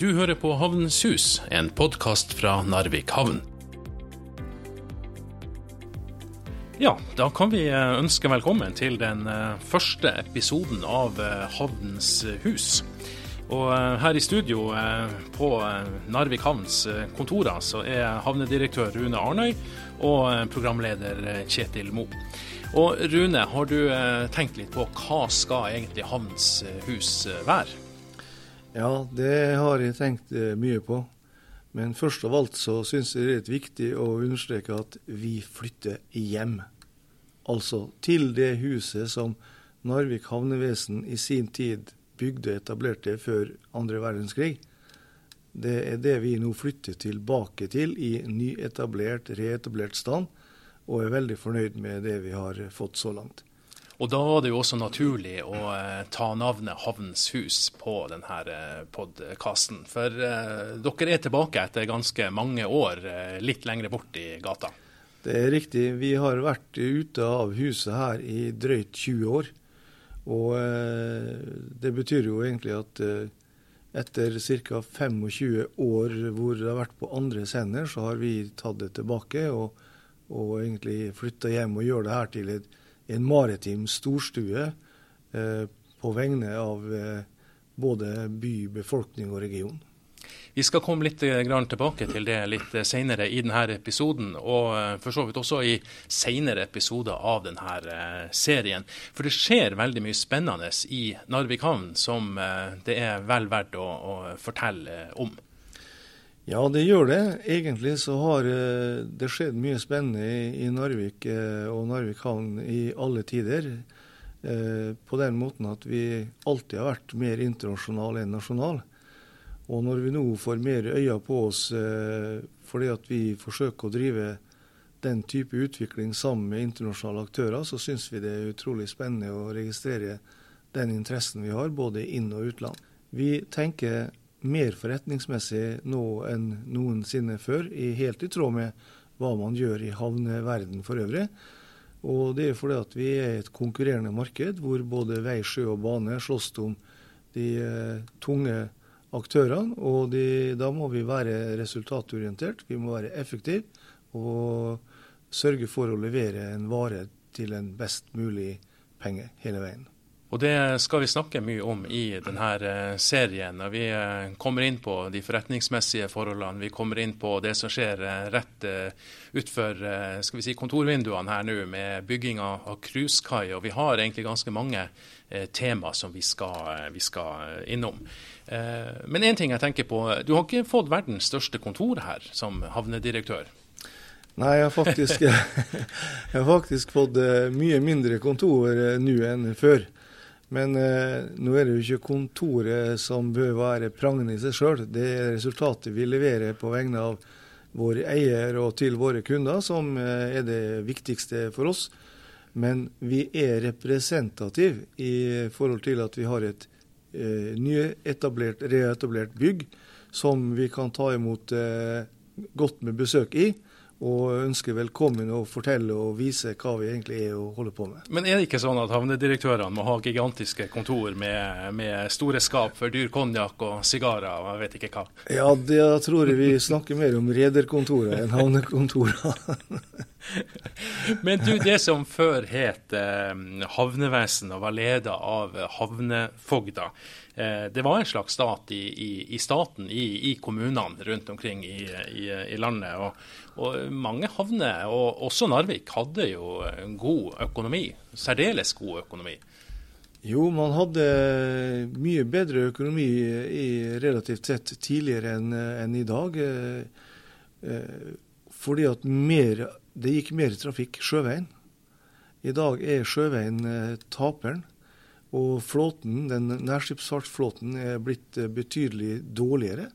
Du hører på Havnens hus, en podkast fra Narvik havn. Ja, da kan vi eh, ønske velkommen til den eh, første episoden av eh, Havnens hus. Og her i studio på Narvik havns kontorer så er havnedirektør Rune Arnøy og programleder Kjetil Mo. Og Rune, har du tenkt litt på hva skal egentlig Havns hus være? Ja, det har jeg tenkt eh, mye på. Men først av alt så syns jeg det er viktig å understreke at vi flytter hjem. Altså til det huset som Narvik havnevesen i sin tid bygde og etablerte før andre verdenskrig. Det er det vi nå flytter tilbake til i nyetablert, reetablert stand, og er veldig fornøyd med det vi har fått så langt. Og da var det jo også naturlig å eh, ta navnet Havns hus på denne eh, podkasten. For eh, dere er tilbake etter ganske mange år, eh, litt lengre bort i gata. Det er riktig. Vi har vært ute av huset her i drøyt 20 år. Og eh, det betyr jo egentlig at eh, etter ca. 25 år hvor det har vært på andre scener, så har vi tatt det tilbake og, og egentlig flytta hjem og gjør det her til et en maritim storstue eh, på vegne av eh, både by, befolkning og region. Vi skal komme litt eh, tilbake til det litt senere i denne episoden, og for så vidt også i senere episoder av denne serien. For det skjer veldig mye spennende i Narvik havn som det er vel verdt å, å fortelle om. Ja, det gjør det. Egentlig så har eh, det skjedd mye spennende i, Narvik eh, og Narvik havn i alle tider. Eh, på den måten at vi alltid har vært mer internasjonale enn nasjonale. Og når vi nå får mer øyne på oss fordi at vi forsøker å drive den type utvikling sammen med internasjonale aktører, så syns vi det er utrolig spennende å registrere den interessen vi har, både inn- og utland. Vi tenker mer forretningsmessig nå enn noensinne før, helt i tråd med hva man gjør i havneverden for øvrig. Og det er fordi at vi er et konkurrerende marked hvor både vei, sjø og bane slåss om de eh, tunge aktørene. Og de, da må vi være resultatorientert, vi må være effektive og sørge for å levere en vare til en best mulig penge hele veien. Og Det skal vi snakke mye om i denne eh, serien. når Vi eh, kommer inn på de forretningsmessige forholdene. Vi kommer inn på det som skjer eh, rett utfor si, kontorvinduene her nå, med bygging av cruisekai. Og vi har egentlig ganske mange tema som vi skal, vi skal innom. Men én ting jeg tenker på. Du har ikke fått verdens største kontor her som havnedirektør? Nei, jeg har faktisk, jeg har faktisk fått mye mindre kontor nå enn før. Men eh, nå er det jo ikke kontoret som bør være prangende i seg sjøl. Det er resultatet vi leverer på vegne av våre eier og til våre kunder som eh, er det viktigste for oss. Men vi er representativ i forhold til at vi har et eh, nyetablert, reetablert bygg som vi kan ta imot eh, godt med besøk i og ønsker velkommen å fortelle og vise hva vi egentlig er og holder på med. Men er det ikke sånn at havnedirektørene må ha gigantiske kontor med, med store skap for dyr konjakk og sigarer og jeg vet ikke hva? Ja, det tror jeg vi snakker mer om rederkontorer enn havnekontorer. Men du, det som før het eh, havnevesen og var ledet av havnefogda, eh, det var en slags stat i, i, i staten, i, i, kommunene rundt omkring i, landet. Og, og, mange havner, og også Narvik, hadde jo god økonomi. Særdeles god økonomi. Jo, man hadde mye bedre økonomi relativt sett tidligere enn en i dag. Eh, eh fordi at mer det gikk mer trafikk sjøveien. I dag er sjøveien eh, taperen. Og flåten, den nærskipsfartsflåten er blitt eh, betydelig dårligere.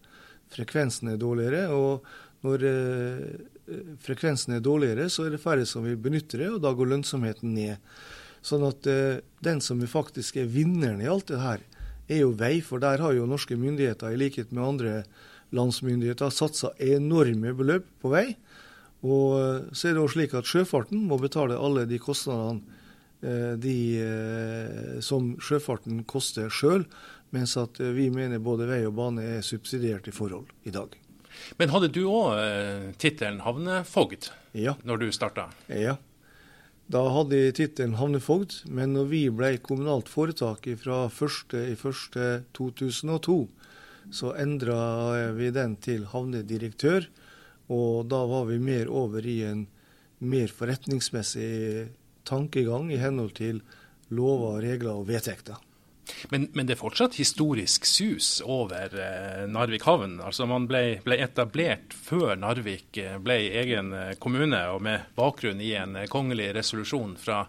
Frekvensen er dårligere. Og når eh, frekvensen er dårligere, så er det færre som vil benytte det, og da går lønnsomheten ned. Sånn at den som faktisk er vinneren i alt det her, er jo vei. For der har jo norske myndigheter, i likhet med andre landsmyndigheter, satsa enorme beløp på vei. Og så er det jo slik at sjøfarten må betale alle de kostnadene de som sjøfarten koster sjøl, mens at vi mener både vei og bane er subsidiert i forhold i dag. Men hadde du òg eh, tittelen havnefogd ja. når du starta? Ja. Da hadde jeg tittelen havnefogd, men når vi ble kommunalt foretak fra 1.1.2002, så endra vi den til havnedirektør. Og da var vi mer over i en mer forretningsmessig tankegang i henhold til lover, regler og vedtekter. Men, men, det er fortsatt historisk sus over eh, Narvik havn. Altså Man ble, ble, etablert før Narvik eh, ble egen eh, kommune, og med bakgrunn i en eh, kongelig resolusjon fra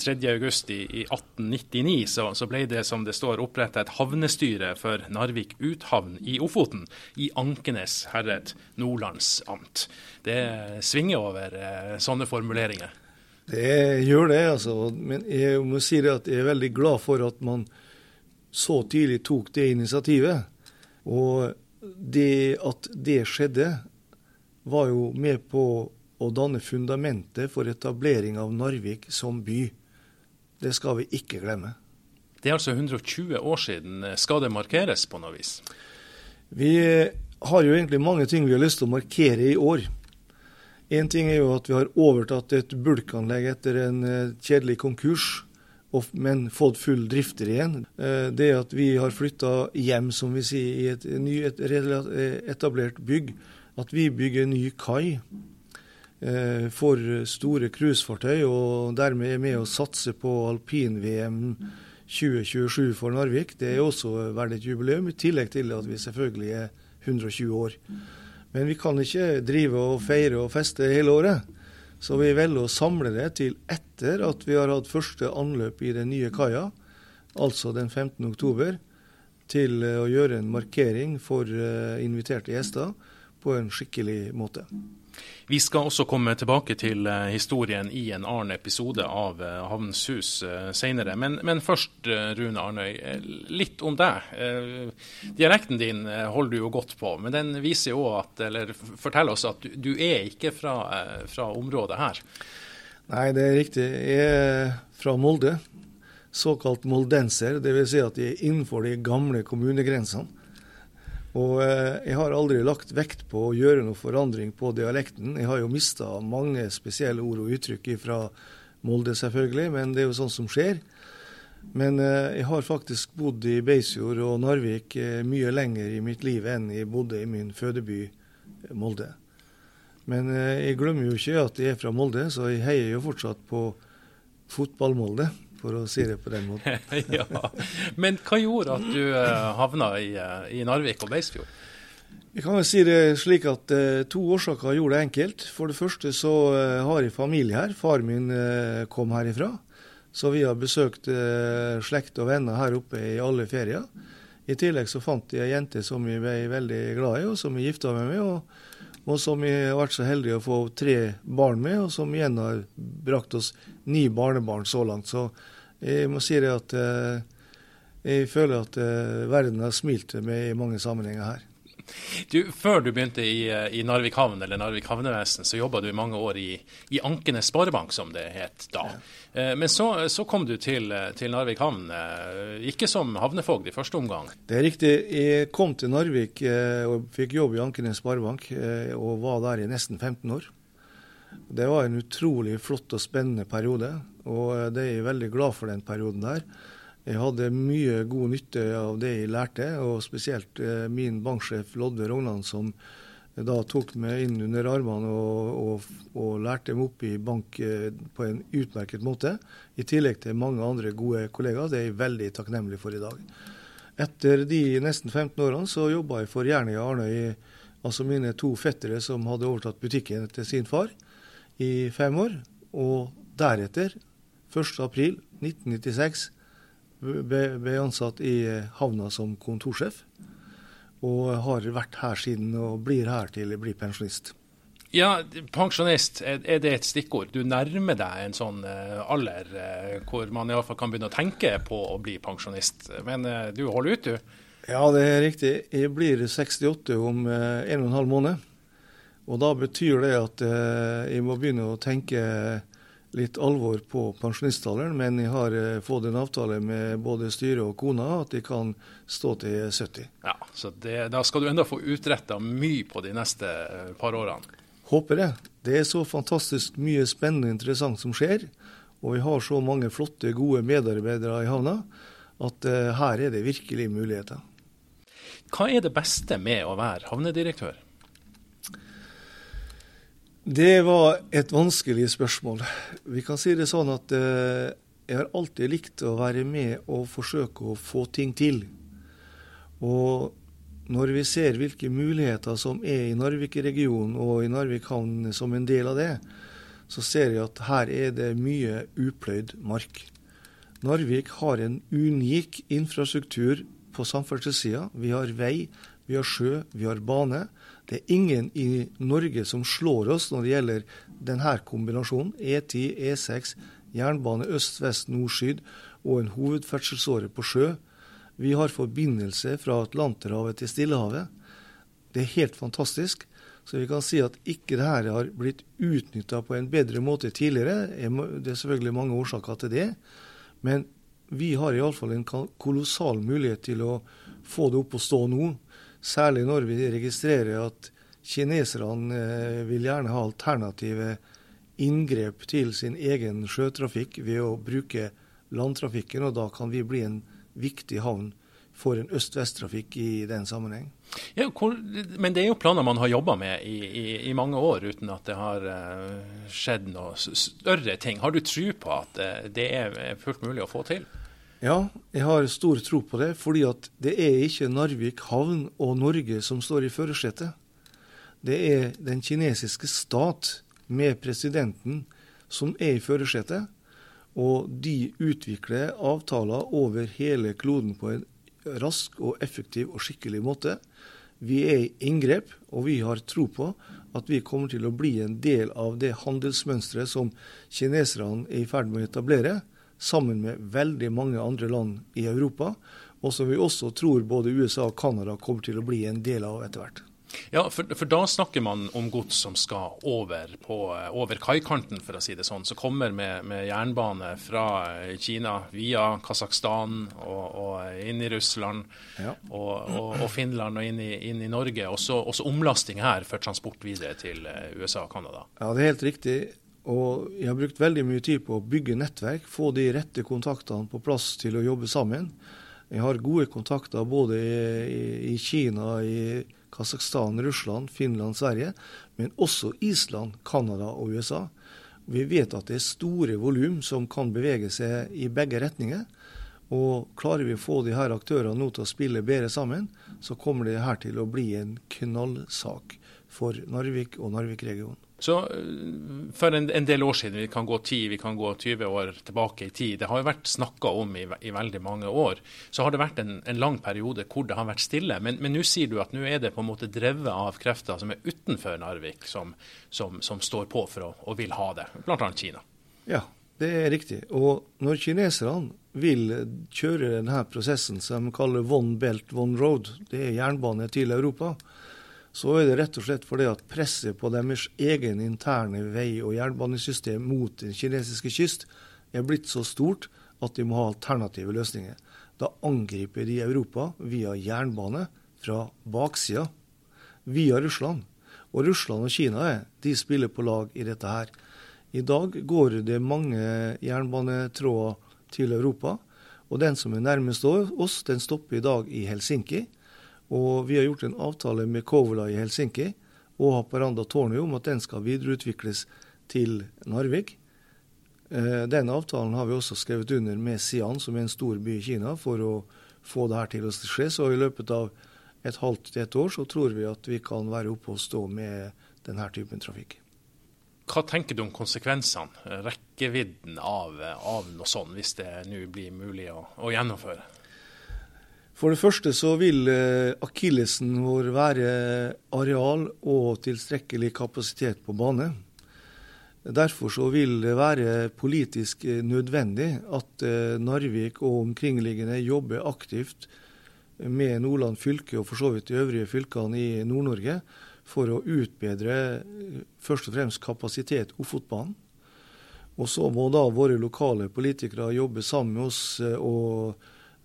3.8 i, i 1899, så, så, ble det som det står oppretta et havnestyre for Narvik uthavn i Ofoten, i Ankenes herred, Nordlands amt. Det svinger over eh, sånne formuleringer. Det gjør det, altså. Men jeg må si det at jeg er veldig glad for at man så tidlig tok det initiativet. Og det at det skjedde, var jo med på å danne fundamentet for etablering av Narvik som by. Det skal vi ikke glemme. Det er altså 120 år siden. Skal det markeres på noe vis? Vi har jo egentlig mange ting vi har lyst til å markere i år. Én ting er jo at vi har overtatt et bulkanlegg etter en eh, kjedelig konkurs men fått full drifter igjen. Eh, det at vi har flytta hjem, som vi sier, i et, nyetablert etablert bygg. At vi bygger ny kai eh, for store cruisefartøy, og dermed er med å satse på alpin-VM 2027 for Narvik. Det er også verdt et jubileum, i tillegg til at vi selvfølgelig er 120 år. Men vi kan ikke drive og feire og feste hele året. Så vi velger å samle det til etter at vi har hatt første anløp i den nye kaia, altså den 15. oktober, til eh, å gjøre en markering for eh, inviterte gjester på en skikkelig måte. Vi skal også komme tilbake til eh, historien i en annen episode av eh, Havnens hus eh, senere. Men, men, først, Rune Arnøy, litt om deg. Dialekten din holder du jo godt på, men den viser jo at, eller forteller oss at du, du er ikke fra, fra området her. Nei, det er riktig. Jeg er fra Molde. Såkalt moldenser, dvs. Si at jeg er innenfor de gamle kommunegrensene. Og eh, jeg har aldri lagt vekt på å gjøre noe forandring på dialekten. Jeg har jo mista mange spesielle ord og uttrykk fra Molde, selvfølgelig, men det er jo sånt som skjer. Men eh, jeg har faktisk bodd i Beisfjord og Narvik eh, mye lenger i mitt liv enn jeg bodde i min fødeby Molde. Men jeg glemmer jo ikke at jeg er fra Molde, så jeg heier jo fortsatt på Fotball-Molde for å si det på den måten. ja. Men hva gjorde at du uh, havna i, uh, i, Narvik og Beisfjord? Jeg kan vel si det slik at uh, To årsaker gjorde det enkelt. For det første så har jeg familie her. Far min kom herifra. Så vi har besøkt slekt og venner her oppe i alle ferier. I tillegg så fant jeg ei jente som jeg ble veldig glad i, og som jeg gifta meg med. og og som jeg har vært så heldig å få tre barn med, og som igjen har brakt oss ni barnebarn så langt. Så jeg må si det at eh, jeg føler at eh, verden har smilt til meg i mange sammenhenger her. Du, før du begynte i, eh, i Narvik havn, eller Narvik havnevesen, så jobba du i mange år i, i Ankenes sparebank, som det het da. Ja. Men så, så, kom du til, til, Narvik havn, ikke som havnefogd i første omgang? Det er riktig. Jeg kom til Narvik og fikk jobb i Ankenes sparebank, og var der i nesten 15 år. Det var en utrolig flott og spennende periode. Og eh, det er jeg veldig glad for den perioden der. Jeg hadde mye god nytte av det jeg lærte, og spesielt eh, min banksjef Lodve Rognan, som da tok meg inn under armene og, og, og, lærte meg opp i bank eh, på en utmerket måte. I tillegg til mange andre gode kollegaer. Det er jeg veldig takknemlig for i dag. Etter de nesten 15 årene så jobba jeg for Jernia Arnøy, altså mine to fettere som hadde overtatt butikken til sin far, i fem år. Og deretter 1.4.1996 ble ansatt i eh, havna som kontorsjef. Og har vært her siden og blir her til jeg blir pensjonist. Ja, Pensjonist, er det et stikkord? Du nærmer deg en sånn eh, alder eh, hvor man iallfall kan begynne å tenke på å bli pensjonist. Men du holder ut, du? Ja, det er riktig. Jeg blir 68 om en og en halv måned. Og da betyr det at jeg må begynne å tenke litt alvor på pensjonistalderen, men jeg har eh, fått en avtale med både styret og kona at de kan stå til 70. Ja, så det, Da skal du enda få utretta mye på de neste eh, par årene? Håper det. Det er så fantastisk mye spennende og interessant som skjer. Og vi har så mange flotte, gode medarbeidere i havna at her er det virkelig muligheter. Hva er det beste med å være havnedirektør? Det var et vanskelig spørsmål. Vi kan si det sånn at eh, jeg har alltid likt å være med og forsøke å få ting til. Og når vi ser hvilke muligheter som er i Narvik-regionen og i Narvik havn som en del av det, så ser jeg at her er det mye upløyd mark. Narvik har en unik infrastruktur på samferdselssida. Vi har vei, vi har sjø, vi har bane. Det er ingen i Norge som slår oss når det gjelder denne kombinasjonen. E10, E6, jernbane øst, vest, nord, syd og en hovedferdselsåre på sjø. Vi har forbindelse fra Atlanterhavet til Stillehavet. Det er helt fantastisk. Så vi kan si at ikke det her har blitt utnytta på en bedre måte tidligere. Det er selvfølgelig mange årsaker til det. Men vi har iallfall en kolossal mulighet til å få det opp å stå nå. Særlig når vi registrerer at kineserne eh, vil gjerne ha alternative inngrep til sin egen sjøtrafikk ved å bruke landtrafikken, og da kan vi bli en viktig havn for en øst-vest-trafikk i den sammenheng. Ja, men det er jo planer man har jobba med i, i, i, mange år uten at det har uh, skjedd noe større ting. Har du tro på at uh, det er fullt mulig å få til? Ja, jeg har stor tro på det, fordi at det er ikke Narvik havn og Norge som står i førersetet. Det er den kinesiske stat med presidenten som er i førersetet. Og de utvikler avtaler over hele kloden på en rask og effektiv og skikkelig måte. Vi er i inngrep, og vi har tro på at vi kommer til å bli en del av det handelsmønsteret som kineserne er i ferd med å etablere sammen med veldig mange andre land i Europa, og som vi også tror både USA og Canada kommer til å bli en del av etter hvert. Ja, for, for, da snakker man om gods som skal over, på, over kaikanten, for å si det sånn. Som kommer med, med, jernbane fra Kina via Kasakhstan og, og inn i Russland ja. og, og, og, Finland og inn i, inn i Norge. Og så omlasting her for transport videre til USA og Canada. Ja, det er helt riktig. Og jeg har brukt veldig mye tid på å bygge nettverk, få de rette kontaktene på plass til å jobbe sammen. Jeg har gode kontakter både i, i Kina, i Kasakhstan, Russland, Finland, Sverige, men også Island, Canada og USA. Vi vet at det er store volum som kan bevege seg i begge retninger. Og klarer vi å få de her aktørene nå til å spille bedre sammen, så kommer det her til å bli en knallsak for Narvik og Narvik-regionen. Så eh, For en, en, del år siden, vi kan gå 10, vi kan gå 20 år tilbake i tid, det har jo vært snakka om i, i, veldig mange år, så har det vært en, en lang periode hvor det har vært stille. Men nå sier du at nå er det på en måte drevet av krefter som er utenfor Narvik, som, som, som står på for å og vil ha det, bl.a. Kina. Ja, det er riktig. Og når kineserne vil kjøre denne prosessen som de kaller one belt, one road, det er jernbane til Europa, så er det rett og slett fordi at presset på deres egen interne vei- og jernbanesystem mot den kinesiske kyst er blitt så stort at de må ha alternative løsninger. Da angriper de Europa via jernbane fra baksida, via Russland. Og Russland og Kina de spiller på lag i dette her. I dag går det mange jernbanetråder til Europa. Og den som er nærmest oss, den stopper i dag i Helsinki. Og vi har gjort en avtale med Kovola i Helsinki og Haparanda tårnet om at den skal videreutvikles til Narvik. Eh, den avtalen har vi også skrevet under med Xi'an, som er en stor by i Kina, for å få det her til å skje. Så i løpet av et halvt til et år så tror vi at vi kan være oppe og stå med denne typen trafikk. Hva tenker du om konsekvensene, rekkevidden av, av noe sånt, hvis det nå blir mulig å, å gjennomføre? For det første så vil eh, akillesen vår være areal og tilstrekkelig kapasitet på bane. Derfor så vil det være politisk eh, nødvendig at eh, Narvik og omkringliggende jobber aktivt med Nordland fylke og for så vidt de øvrige fylkene i Nord-Norge for å utbedre først og fremst kapasitet Ofotbanen. Og så må da våre lokale politikere jobbe sammen med oss og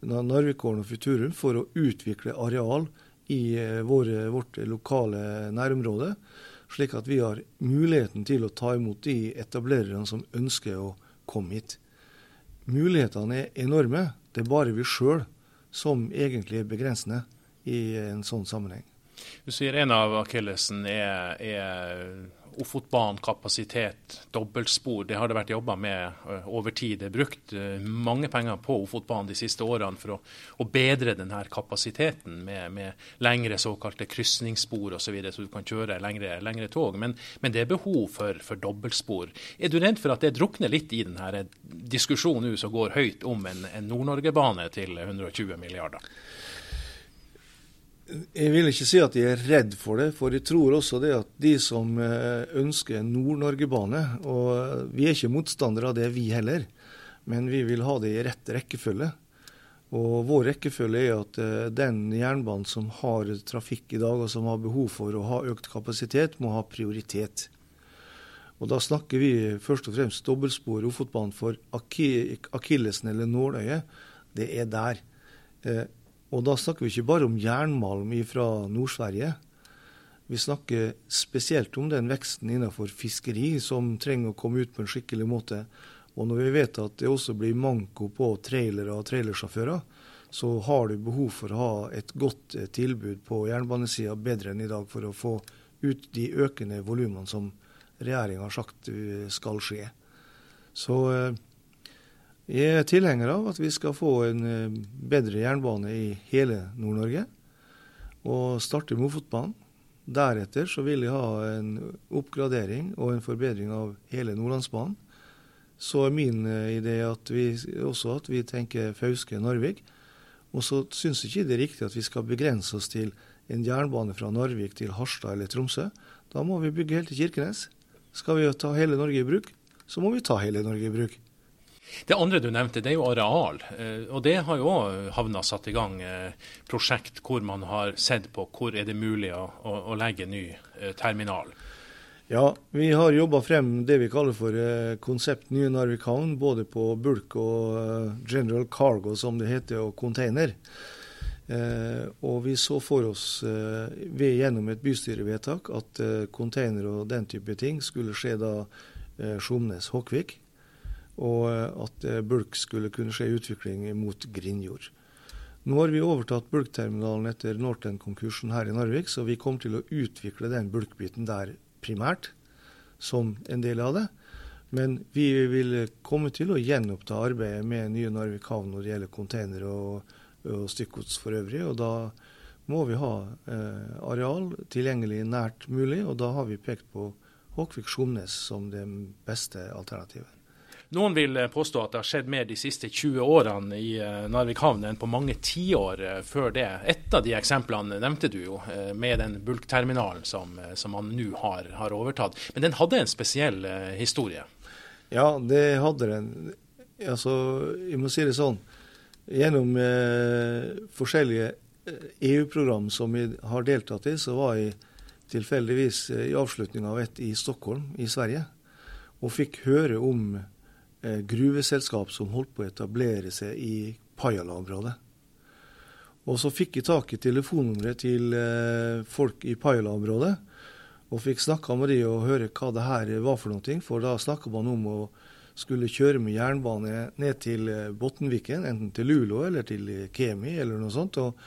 Narvikålen og Futurum for å utvikle areal i våre, vårt lokale nærområde, slik at vi har muligheten til å ta imot de etablererne som ønsker å komme hit. Mulighetene er enorme. Det er bare vi sjøl som egentlig er begrensende i en sånn sammenheng. Du sier en av akillesen er, er Ofotbanen, kapasitet, dobbeltspor. Det har det vært jobba med over tid. Det er brukt mange penger på Ofotbanen de siste årene for å, å bedre denne kapasiteten med, med lengre såkalte krysningsspor osv., så, videre, så du kan kjøre lengre, lengre tog. Men, men, det er behov for, for, dobbeltspor. Er du redd for at det drukner litt i denne diskusjonen som går høyt om en, en Nord-Norge-bane til 120 milliarder? Jeg vil ikke si at jeg er redd for det, for jeg tror også det at de som eh, ønsker Nord-Norge-bane Og vi er ikke motstandere av det, vi heller, men vi vil ha det i rett rekkefølge. Og vår rekkefølge er at eh, den jernbanen som har trafikk i dag, og som har behov for å ha økt kapasitet, må ha prioritet. Og da snakker vi først og fremst dobbeltspor Ofotbanen for akillesen eller nåløyet. Det er der. Og da snakker vi ikke bare om jernmalm fra Nord-Sverige. Vi snakker spesielt om den veksten innenfor fiskeri som trenger å komme ut på en skikkelig måte. Og når vi vet at det også blir manko på trailere og trailersjåfører, så har du behov for å ha et godt eh, tilbud på jernbanesida bedre enn i dag for å få ut de økende volumene som regjeringa har sagt eh, skal skje. Så eh, jeg er tilhenger av at vi skal få en eh, bedre jernbane i hele Nord-Norge. Og starte med Ofotbanen. Deretter så vil jeg ha en oppgradering og en forbedring av hele Nordlandsbanen. Så er min eh, idé at vi, også at vi tenker Fauske-Narvik. Og så syns ikke det er riktig at vi skal begrense oss til en jernbane fra Narvik til Harstad eller Tromsø. Da må vi bygge helt til Kirkenes. Skal vi ta hele Norge i bruk, så må vi ta hele Norge i bruk. Det andre du nevnte, det er jo areal. Eh, og det har jo òg havna satt i gang eh, prosjekt hvor man har sett på hvor er det mulig å, å legge ny eh, terminal. Ja, vi har jobba frem det vi kaller for konsept Nye Narvik havn, både på bulk og general cargo, som det heter, og container. Og vi så for oss ved, gjennom et bystyrevedtak at container og den type ting skulle skje da Skjomnes-Håkvik og eh, at eh, bulk skulle kunne skje utvikling mot grindjord. Nå har vi overtatt bulkterminalen etter Norten-konkursen her i Narvik, så vi kommer til å utvikle den bulkbiten der primært, som en del av det. Men vi vil komme til å gjenoppta arbeidet med nye Narvik havn når det gjelder containere og, og stykkgods for øvrig. og da må vi ha eh, areal tilgjengelig nært mulig, og da har vi pekt på Håkvik-Skjomnes som det beste alternativet. Noen vil eh, påstå at det har skjedd mer de siste 20 årene i eh, Narvik havn enn på mange tiår eh, før det. Et av de eksemplene nevnte du jo, med den bulkterminalen som, som man nå har, har, overtatt. Men den hadde en spesiell historie? Ja, det hadde den. Altså, jeg må si det sånn. Gjennom eh, forskjellige EU-program som vi har deltatt i, så var jeg tilfeldigvis i avslutning av et i Stockholm i Sverige, og fikk høre om gruveselskap som holdt på å etablere seg i Pajala-området. Og så fikk jeg tak i telefonnummeret til eh, folk i Pajala-området, og fikk snakka med de og høre hva det her var for noe. For da snakka man om å skulle kjøre med jernbane ned til Bottenviken, enten til Lulo eller til Kemi eller noe sånt. Og,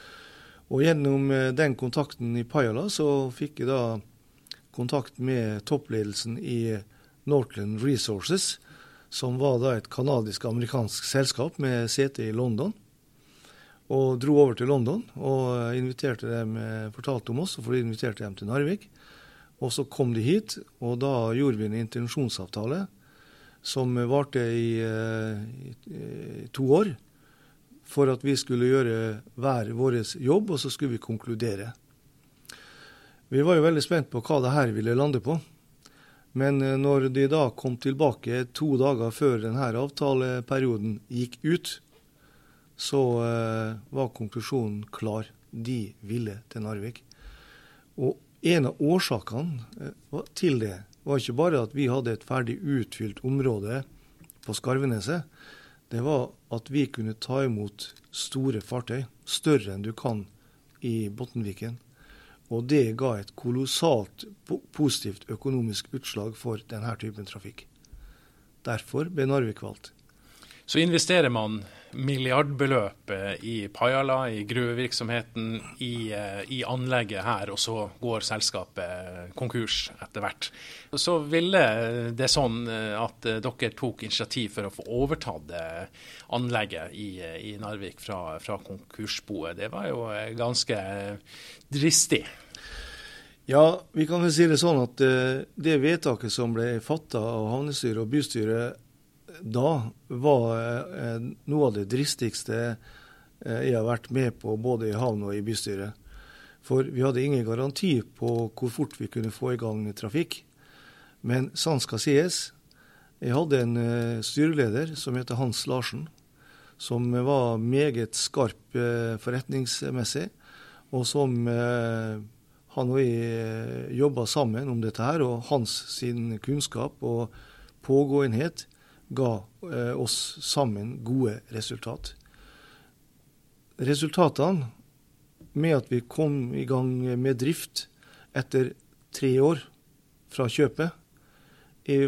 og gjennom den kontakten i Pajala så fikk jeg da kontakt med toppledelsen i Northland Resources, som var da et canadisk-amerikansk selskap med sete i London. Og dro over til London og inviterte dem, eh, fortalte om oss, for de inviterte dem til Narvik. Og så kom de hit, og da gjorde vi en intensjonsavtale som varte i, eh, i, i to år. For at vi skulle gjøre hver vår jobb, og så skulle vi konkludere. Vi var jo veldig spent på hva det her ville lande på. Men eh, når de da kom tilbake to dager før denne avtaleperioden gikk ut, så eh, var konklusjonen klar. De ville til Narvik. Og en av årsakene eh, til det var ikke bare at vi hadde et ferdig utfylt område på Skarveneset, det var at vi kunne ta imot store fartøy, større enn du kan i Bottenviken. Og det ga et kolossalt positivt økonomisk utslag for denne typen trafikk. Derfor ble Narvik valgt. Så investerer man milliardbeløp i Pajala, i gruvevirksomheten, i, eh, i, anlegget her, og så går selskapet konkurs etter hvert. Så ville det sånn eh, at dere tok initiativ for å få overtatt eh, anlegget i, i Narvik fra, fra konkursboet. Det var jo ganske dristig. Ja, vi kan vel si det sånn at det vedtaket som ble fatta av havnestyret og bystyret da var eh, noe av det dristigste eh, jeg har vært med på både i havn og i bystyret. For vi hadde ingen garanti på hvor fort vi kunne få i gang trafikk. Men sant skal sies, jeg hadde en eh, styreleder som heter Hans Larsen, som var meget skarp forretningsmessig, og som han og jeg jobba sammen om dette her. Og hans sin kunnskap og pågåenhet ga eh, oss sammen gode resultat. Resultatene med at vi kom i gang med drift etter tre år fra kjøpet,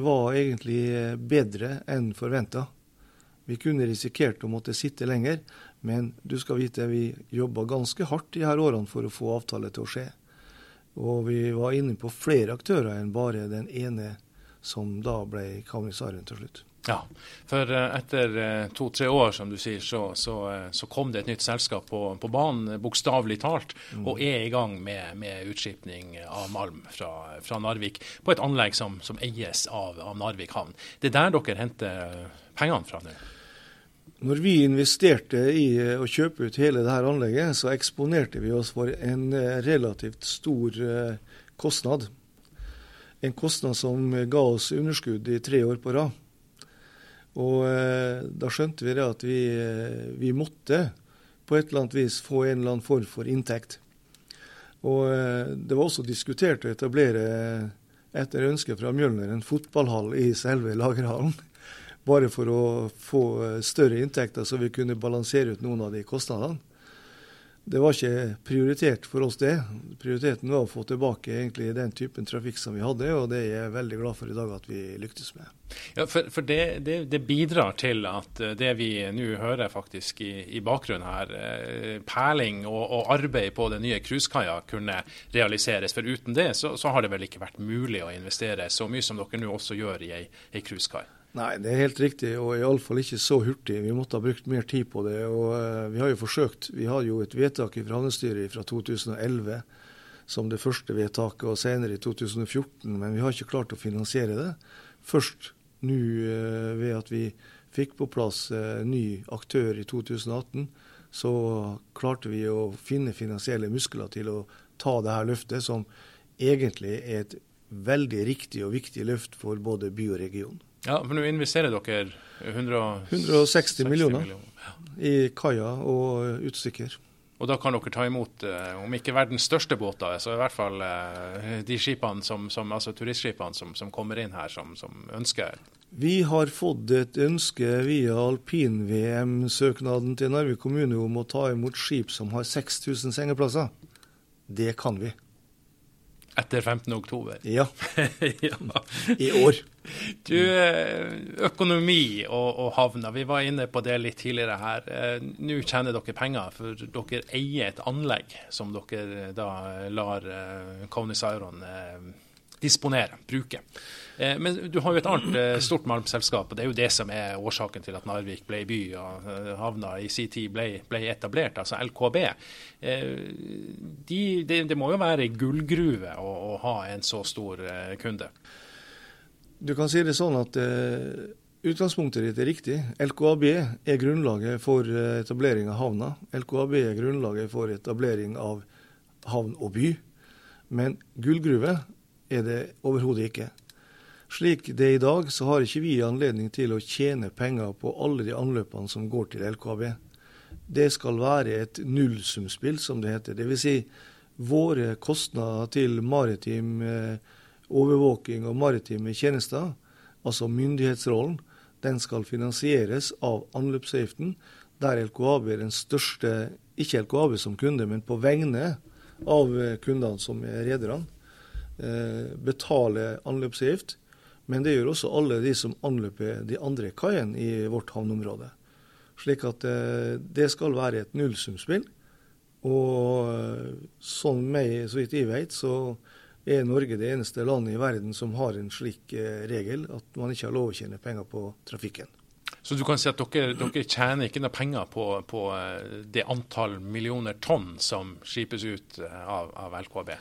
var egentlig bedre enn forventa. Vi kunne risikert å måtte sitte lenger, men du skal vite vi jobba ganske hardt i her årene for å få avtale til å skje. Og vi var inne på flere aktører enn bare den ene som da ble Kavnisaren til slutt. Ja, for eh, etter eh, to-tre år, som du sier, så, så, eh, så, kom det et nytt selskap på, på banen, bokstavelig talt, mm. og er i gang med, med utskipning av malm fra, fra, Narvik på et anlegg som, som eies av, av, Narvik havn. Det er der dere henter pengene fra nå? Når vi investerte i å kjøpe ut hele dette anlegget, så eksponerte vi oss for en relativt stor kostnad. En kostnad som ga oss underskudd i tre år på rad. Og eh, da skjønte vi det at vi, eh, vi, måtte på et eller annet vis få en eller annen form for inntekt. Og eh, det var også diskutert å etablere, etter ønske fra Mjølner, en fotballhall i selve lagerhallen. Bare for å få større inntekter, så vi kunne balansere ut noen av de kostnadene. Det var ikke prioritert for oss, det. Prioriteten var å få tilbake egentlig den typen trafikk som vi hadde, og det er jeg veldig glad for i dag at vi lyktes med. Ja, For, for det, det, det, bidrar til at eh, det vi nå hører faktisk i, i bakgrunnen her, eh, perling og, og, arbeid på den nye cruisekaia kunne realiseres. For uten det så, så, har det vel ikke vært mulig å investere så mye som dere nå også gjør i ei cruisekai? Nei, det er helt riktig, og iallfall ikke så hurtig. Vi måtte ha brukt mer tid på det. og uh, Vi har jo forsøkt. Vi har jo et vedtak fra havnestyret fra 2011 som det første vedtaket, og senere i 2014, men vi har ikke klart å finansiere det. Først nå uh, ved at vi fikk på plass uh, ny aktør i 2018, så klarte vi å finne finansielle muskler til å ta det her løftet, som egentlig er et veldig riktig og viktig løft for både by og region. Ja, for nå investerer dere 100... 160 millioner, millioner i kaia og utstykker. Og da kan dere ta imot, eh, om ikke verdens største båter, så i hvert fall eh, de skipene som, som, altså turistskipene som, som, kommer inn her, som, som ønsker? Vi har fått et ønske via alpin-VM-søknaden til Narvik kommune om å ta imot skip som har 6000 sengeplasser. Det kan vi. Etter 15. oktober? Ja. ja. I år. Du, eh, økonomi og, og, havna, vi var inne på det litt tidligere her. Eh, nå tjener dere penger, for dere eier et anlegg som dere da lar Kony Sauron disponere, bruke. Eh, men du har jo et annet eh, stort malmselskap, og det er jo det som er årsaken til at Narvik ble by og eh, havna i sin tid ble, ble etablert, altså LKB. De, det, må jo være gullgruve å, å, ha en så stor kunde? Du kan si det sånn at uh, utgangspunktet ditt er riktig. LKAB er grunnlaget for etablering av havna. LKAB er grunnlaget for etablering av havn og by. Men gullgruve er det overhodet ikke. Slik det er i dag, så har ikke vi anledning til å tjene penger på alle de anløpene som går til LKAB. Det skal være et nullsumspill, som det heter. Dvs. Si, våre kostnader til maritim eh, overvåking og maritime tjenester, altså myndighetsrollen, den skal finansieres av anløpsavgiften, der LKAB er den største, ikke LKAB som kunde, men på vegne av kundene som er rederne, betaler anløpsavgift. Men det gjør også alle de som anløper de andre kaiene i vårt havneområde. Slik at det skal være et nullsumspill. Og sånn meg, så vidt jeg vet, så er Norge det eneste landet i verden som har en slik eh, regel, at man ikke har lov å tjene penger på trafikken. Så du kan si at dere, dere tjener ikke noe penger på, på, eh, det antall millioner tonn som skipes ut eh, av, av LKB?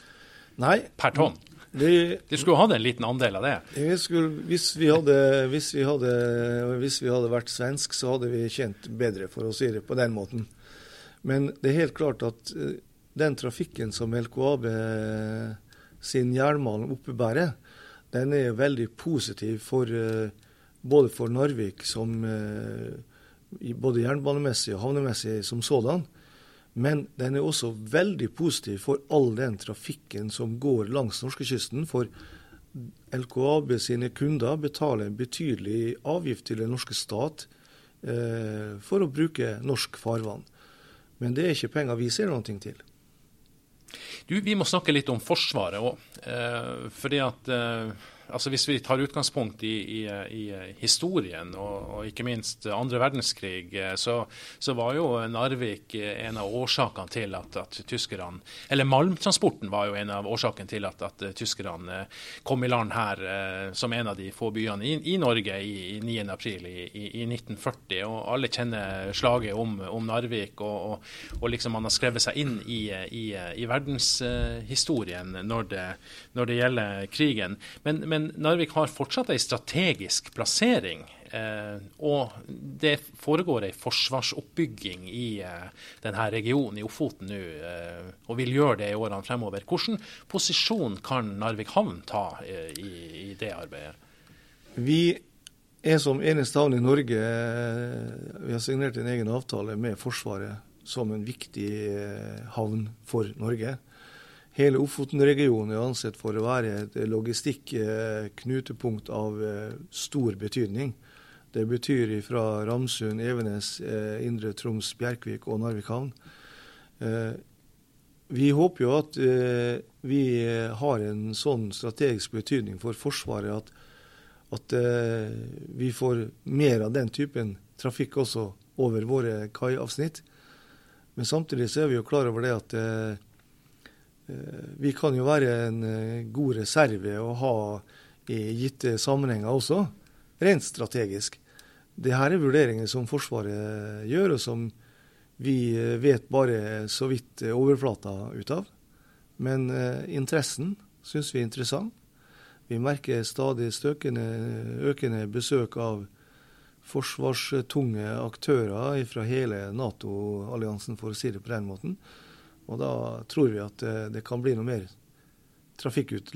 Nei. Per tonn? Det, de skulle hatt en liten andel av det? Skulle, hvis, vi hadde, hvis, vi hadde, hvis vi hadde vært svensk, så hadde vi tjent bedre, for å si det på den måten. Men det er helt klart at den trafikken som LKAB sin jernmalm oppebærer, den er veldig positiv for, eh, både for Narvik som eh, både jernbanemessig og havnemessig som sådan. Men den er også veldig positiv for all den trafikken som går langs norskekysten. For LKAB sine kunder betaler en betydelig avgift til den norske stat eh, for å bruke norsk farvann. Men det er ikke penger vi ser noe til. Du, Vi må snakke litt om Forsvaret òg. Eh, fordi at eh, altså Hvis vi tar utgangspunkt i, i, i historien, og, og, ikke minst andre verdenskrig, eh, så, så, var jo Narvik en av årsakene til at, at tyskerne Eller malmtransporten var jo en av årsakene til at, at tyskerne kom i land her som en av de få byene i, i Norge i, i 9.4 i, i, 1940. Og alle kjenner slaget om, om Narvik, og, og, og, liksom man har skrevet seg inn i, i verdenshistorien når når det gjelder krigen. Men, men men Narvik har fortsatt en strategisk plassering. Eh, og det foregår en forsvarsoppbygging i eh, denne regionen i Ofoten nå, eh, og vil gjøre det i årene fremover. Hvilken posisjon kan Narvik havn ta eh, i, i, det arbeidet? Vi er som eneste havn i Norge eh, Vi har signert en egen avtale med Forsvaret som en viktig eh, havn for Norge. Hele Ofoten-regionen er ansett for å være et logistikk-knutepunkt av eh, stor betydning. Det betyr fra Ramsund, Evenes, eh, Indre Troms, Bjerkvik og Narvik havn. Eh, vi håper jo at vi har en sånn strategisk betydning for Forsvaret at, at vi får mer av den typen trafikk også over våre kaiavsnitt. Men samtidig så er vi jo klar over det at vi kan jo være en eh, god reserve å ha i gitte sammenhenger også, rent strategisk. Det her er vurderinger som Forsvaret gjør, og som vi eh, vet bare så vidt overflata ut av. Men interessen syns vi er interessant. Vi merker stadig støkende, økende besøk av forsvarstunge aktører fra hele Nato-alliansen, for å si det på den måten. Og da tror vi at eh, det kan bli noe mer trafikk ut,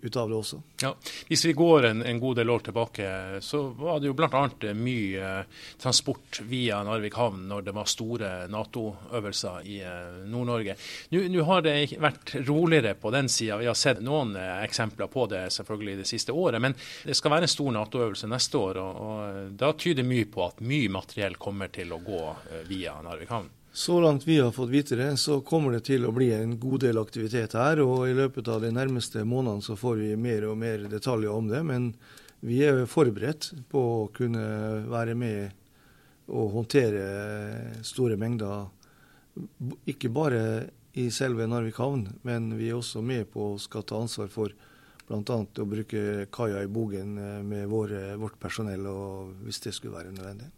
ut av det også. Ja, Hvis vi går en, en, god del år tilbake, så var det jo bl.a. mye eh, transport via Narvik havn når det var store Nato-øvelser i eh, Nord-Norge. Nå har det vært roligere på den sida. Vi har sett noen eksempler på det selvfølgelig det siste året. Men det skal være en stor Nato-øvelse neste år, og, og da tyder mye på at mye materiell kommer til å gå via Narvik havn. Så langt vi har fått vite det, så kommer det til å bli en god del aktivitet her. Og i løpet av de nærmeste månedene så får vi mer og mer detaljer om det. Men vi er forberedt på å kunne være med og håndtere store mengder. Ikke bare i selve Narvik havn, men vi er også med på å skal ta ansvar for bl.a. å bruke kaia i Bogen med vår, vårt personell, hvis det skulle være nødvendig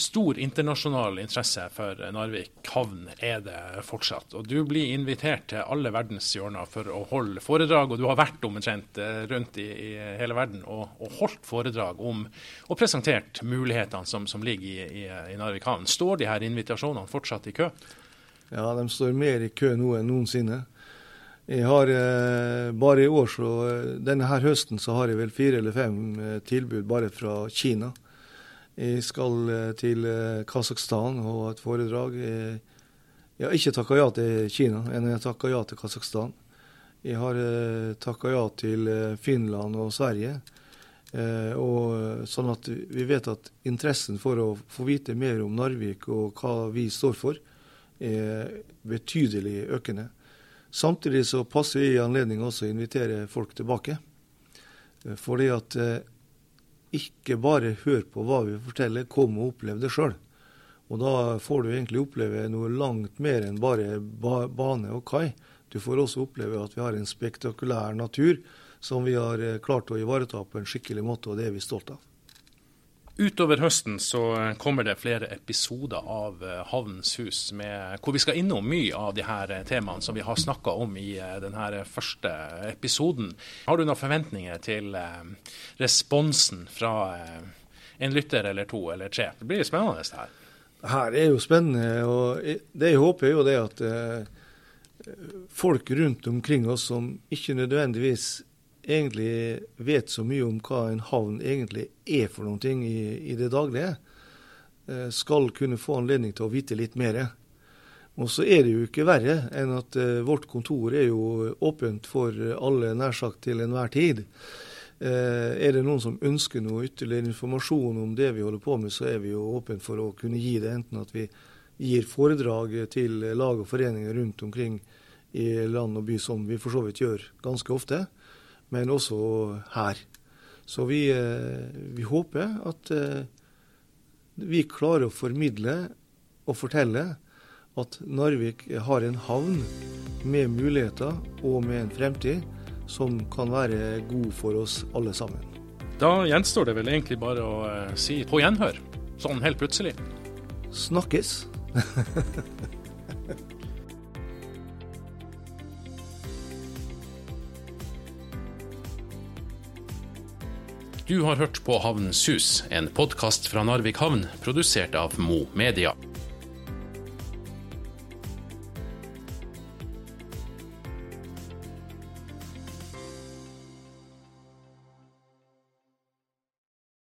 stor internasjonal interesse for Narvik havn er det fortsatt. Og Du blir invitert til alle verdens hjørner for å holde foredrag, og du har vært omtrent eh, rundt i, i hele verden og, og, holdt foredrag om og presentert mulighetene som, som ligger i, i, i, Narvik havn. Står de her invitasjonene fortsatt i kø? Ja, de står mer i kø nå enn noensinne. Jeg har eh, bare i år, så eh, denne her høsten, så har jeg vel fire eller fem eh, tilbud bare fra Kina. Jeg skal eh, til eh, Kasakhstan og ha et foredrag. Jeg har ikke takka ja til Kina, men jeg har takka ja til Kasakhstan. Jeg har eh, takka ja til Finland og Sverige. Og sånn at vi vet at interessen for å få vite mer om Narvik og hva vi står for, er betydelig økende. Samtidig så passer vi i anledning også å invitere folk tilbake. Fordi at ikke bare hør på hva vi forteller, kom og opplev det sjøl. Og da får du egentlig oppleve noe langt mer enn bare bane og kai. Du får også oppleve at vi har en spektakulær natur som vi har eh, klart å ivareta på en skikkelig måte, og det er vi stolt av. Utover høsten så kommer det flere episoder av eh, Havnens hus, med, hvor vi skal innom mye av de her eh, temaene som vi har snakka om i denne første episoden. Har du noen forventninger til responsen fra en lytter eller to eller tre? Det blir spennende det her. Her er jo spennende, og det jeg håper er jo det at folk rundt omkring oss som ikke nødvendigvis egentlig vet så mye om hva en havn egentlig er for ting i, i det daglige, eh, skal kunne få anledning til å vite litt mer. Og så er det jo ikke verre enn at uh, vårt kontor er jo åpent for alle nær sagt til enhver tid. Uh, er det noen som ønsker noe ytterligere informasjon om det vi holder på med, så er vi jo åpent for å kunne gi det. Enten at vi gir foredrag til lag og foreninger rundt omkring i land og by, som vi for så vidt gjør ganske ofte men også her. Så vi, eh, vi håper at eh, vi klarer å formidle og fortelle at Narvik har en havn med muligheter og med en fremtid som kan være god for oss alle sammen. Da gjenstår det vel egentlig bare å uh, si på gjenhør, sånn helt plutselig. Snakkes. Du har hørt på Havnens hus, en podkast fra Narvik havn, produsert av Mo Media.